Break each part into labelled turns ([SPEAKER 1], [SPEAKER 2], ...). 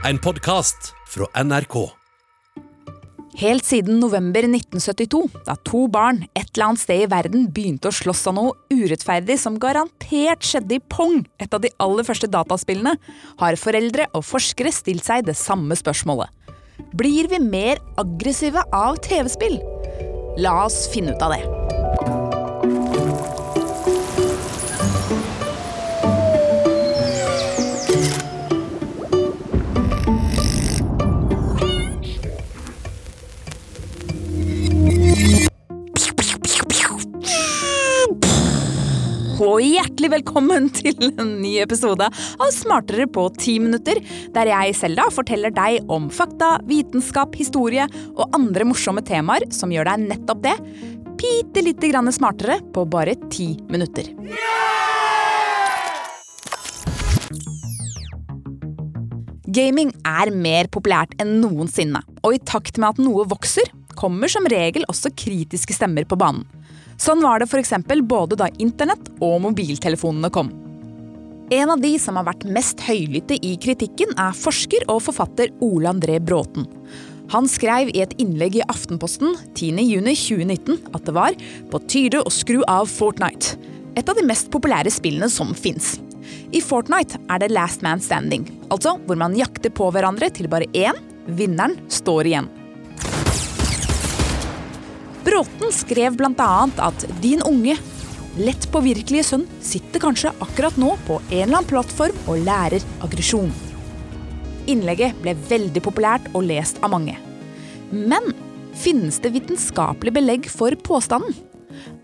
[SPEAKER 1] En podkast fra NRK.
[SPEAKER 2] Helt siden november 1972, da to barn et eller annet sted i verden begynte å slåss av noe urettferdig som garantert skjedde i Pong, et av de aller første dataspillene, har foreldre og forskere stilt seg det samme spørsmålet. Blir vi mer aggressive av TV-spill? La oss finne ut av det. Og hjertelig velkommen til en ny episode av Smartere på ti minutter, der jeg, Selda, forteller deg om fakta, vitenskap, historie og andre morsomme temaer som gjør deg nettopp det, bitte lite grann smartere på bare ti minutter. Gaming er mer populært enn noensinne, og i takt med at noe vokser, kommer som regel også kritiske stemmer på banen. Sånn var det f.eks. både da internett og mobiltelefonene kom. En av de som har vært mest høylytte i kritikken, er forsker og forfatter Ole André Bråten. Han skrev i et innlegg i Aftenposten 10.6.2019 at det var på tide å skru av Fortnite. Et av de mest populære spillene som fins. I Fortnite er det last man standing, altså hvor man jakter på hverandre til bare én, vinneren, står igjen. Bråten skrev bl.a. at din unge, lett påvirkelige sønn sitter kanskje akkurat nå på en eller annen plattform og lærer aggresjon. Innlegget ble veldig populært og lest av mange. Men finnes det vitenskapelig belegg for påstanden?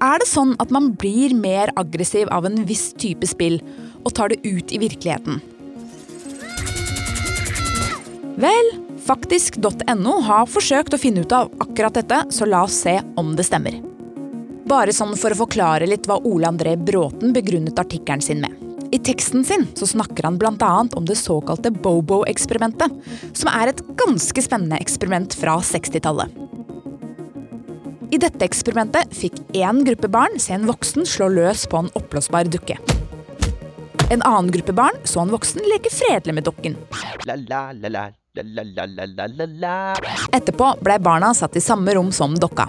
[SPEAKER 2] Er det sånn at man blir mer aggressiv av en viss type spill og tar det ut i virkeligheten? Vel, Faktisk.no har forsøkt å finne ut av akkurat dette, så la oss se om det stemmer. Bare sånn for å forklare litt hva Ole André Bråten begrunnet artikkelen sin med. I teksten sin så snakker han bl.a. om det såkalte Bobo-eksperimentet, som er et ganske spennende eksperiment fra 60-tallet. I dette eksperimentet fikk én gruppe barn se en voksen slå løs på en oppblåsbar dukke. En annen gruppe barn så en voksen leke fredelig med dukken. La, la, la, Etterpå ble barna satt i samme rom som dokka.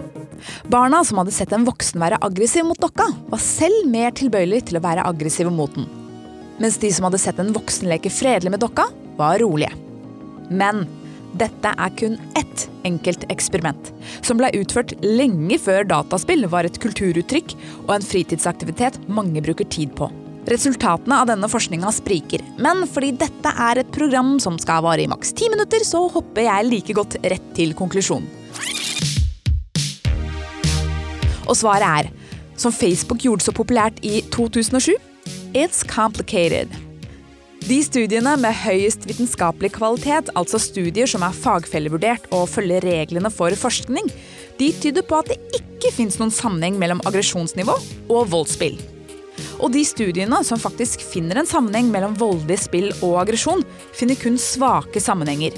[SPEAKER 2] Barna som hadde sett en voksen være aggressiv mot dokka, var selv mer tilbøyelig til å være aggressive mot den. Mens de som hadde sett en voksen leke fredelig med dokka, var rolige. Men dette er kun ett enkelt eksperiment, som ble utført lenge før dataspill var et kulturuttrykk og en fritidsaktivitet mange bruker tid på. Resultatene av denne forskninga spriker, men fordi dette er et program som skal vare i maks ti minutter, så hopper jeg like godt rett til konklusjonen. Og svaret er, som Facebook gjorde så populært i 2007, it's complicated. De studiene med høyest vitenskapelig kvalitet, altså studier som er fagfellevurdert og følger reglene for forskning, de tyder på at det ikke fins noen sammenheng mellom aggresjonsnivå og voldsspill. Og de studiene som faktisk finner en sammenheng mellom voldelig spill og aggresjon, finner kun svake sammenhenger.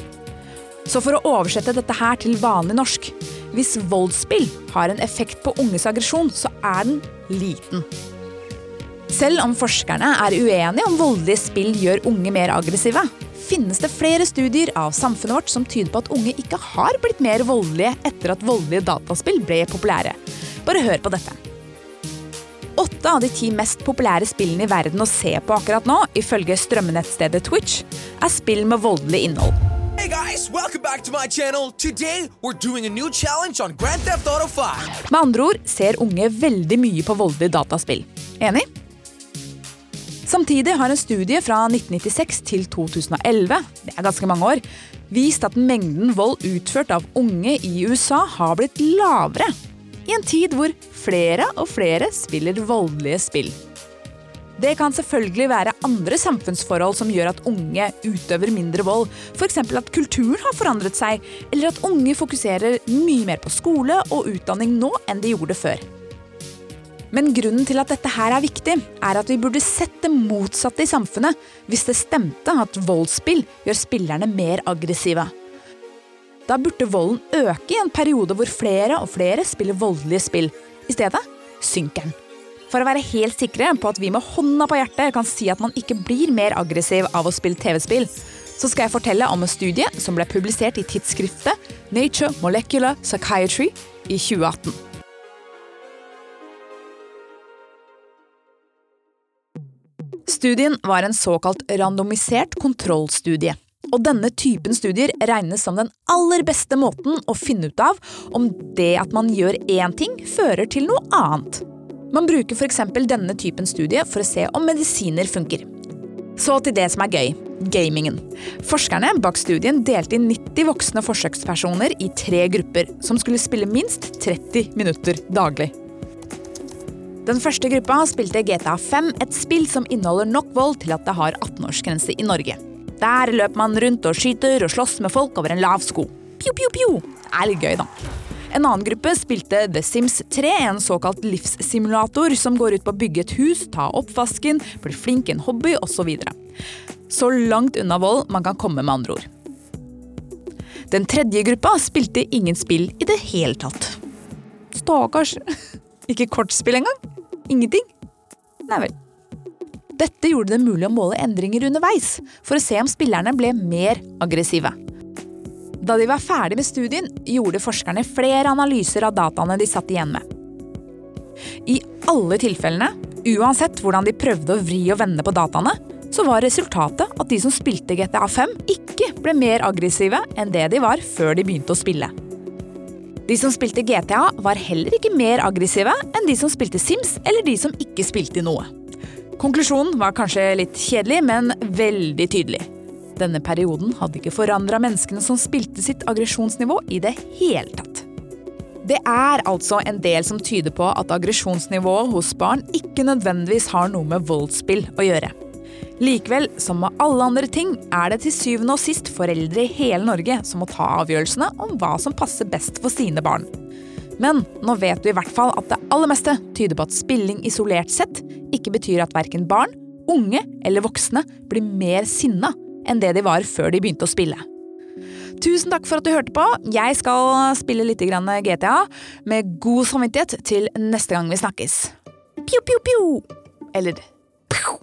[SPEAKER 2] Så for å oversette dette her til vanlig norsk Hvis voldsspill har en effekt på unges aggresjon, så er den liten. Selv om forskerne er uenige om voldelige spill gjør unge mer aggressive, finnes det flere studier av samfunnet vårt som tyder på at unge ikke har blitt mer voldelige etter at voldelige dataspill ble populære. Bare hør på dette. Åtte av de ti mest populære spillene i verden å se på akkurat nå, ifølge strømmenettstedet Twitch, er spill med voldelig innhold. Hey guys, welcome back to my channel. Today we're doing a new challenge on Grand Theft Auto 5. Med andre ord ser unge veldig mye på voldelige dataspill. Enig? Samtidig har en studie fra 1996 til 2011, det er ganske mange år, vist at mengden vold utført av unge i USA har blitt lavere i en tid hvor flere og flere spiller voldelige spill. Det kan selvfølgelig være andre samfunnsforhold som gjør at unge utøver mindre vold, f.eks. at kulturen har forandret seg, eller at unge fokuserer mye mer på skole og utdanning nå enn de gjorde før. Men grunnen til at dette her er viktig, er at vi burde sett det motsatte i samfunnet hvis det stemte at voldsspill gjør spillerne mer aggressive. Da burde volden øke i en periode hvor flere og flere spiller voldelige spill. I stedet synker den. For å være helt sikre på at vi med hånda på hjertet kan si at man ikke blir mer aggressiv av å spille TV-spill, så skal jeg fortelle om en studie som ble publisert i tidsskriftet Nature Molecular Psychiatry i 2018. Studien var en såkalt randomisert kontrollstudie. Og denne typen studier regnes som den aller beste måten å finne ut av om det at man gjør én ting, fører til noe annet. Man bruker f.eks. denne typen studie for å se om medisiner funker. Så til det som er gøy gamingen. Forskerne bak studien delte inn 90 voksne forsøkspersoner i tre grupper, som skulle spille minst 30 minutter daglig. Den første gruppa spilte GTA 5, et spill som inneholder nok vold til at det har 18-årsgrense i Norge. Der løper man rundt og skyter og slåss med folk over en lav sko. Pjo, pjo, pjo. Det er litt gøy, da. En annen gruppe spilte The Sims 3, en såkalt livssimulator som går ut på å bygge et hus, ta oppvasken, bli flink i en hobby osv. Så, så langt unna vold man kan komme, med andre ord. Den tredje gruppa spilte ingen spill i det hele tatt. Stakkars. Ikke kortspill engang. Ingenting. Nei vel. Dette gjorde det mulig å måle endringer underveis, for å se om spillerne ble mer aggressive. Da de var ferdig med studien, gjorde forskerne flere analyser av dataene de satt igjen med. I alle tilfellene, uansett hvordan de prøvde å vri og vende på dataene, så var resultatet at de som spilte GTA 5, ikke ble mer aggressive enn det de var før de begynte å spille. De som spilte GTA, var heller ikke mer aggressive enn de som spilte Sims eller de som ikke spilte noe. Konklusjonen var kanskje litt kjedelig, men veldig tydelig. Denne perioden hadde ikke forandra menneskene som spilte sitt aggresjonsnivå i det hele tatt. Det er altså en del som tyder på at aggresjonsnivået hos barn ikke nødvendigvis har noe med voldsspill å gjøre. Likevel, som med alle andre ting, er det til syvende og sist foreldre i hele Norge som må ta avgjørelsene om hva som passer best for sine barn. Men nå vet du i hvert fall at det aller meste tyder på at spilling isolert sett ikke betyr at verken barn, unge eller voksne blir mer sinna enn det de var før de begynte å spille. Tusen takk for at du hørte på. Jeg skal spille litt GTA med god samvittighet til neste gang vi snakkes. Pjo, pjo, pjo! Eller pjo.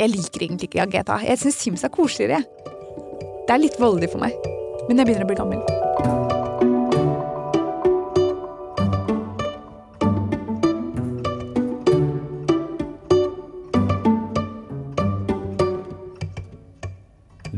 [SPEAKER 2] Jeg liker egentlig ikke GTA. Jeg syns Sims er koseligere. Det er litt voldelig for meg. Men jeg begynner å bli gammel.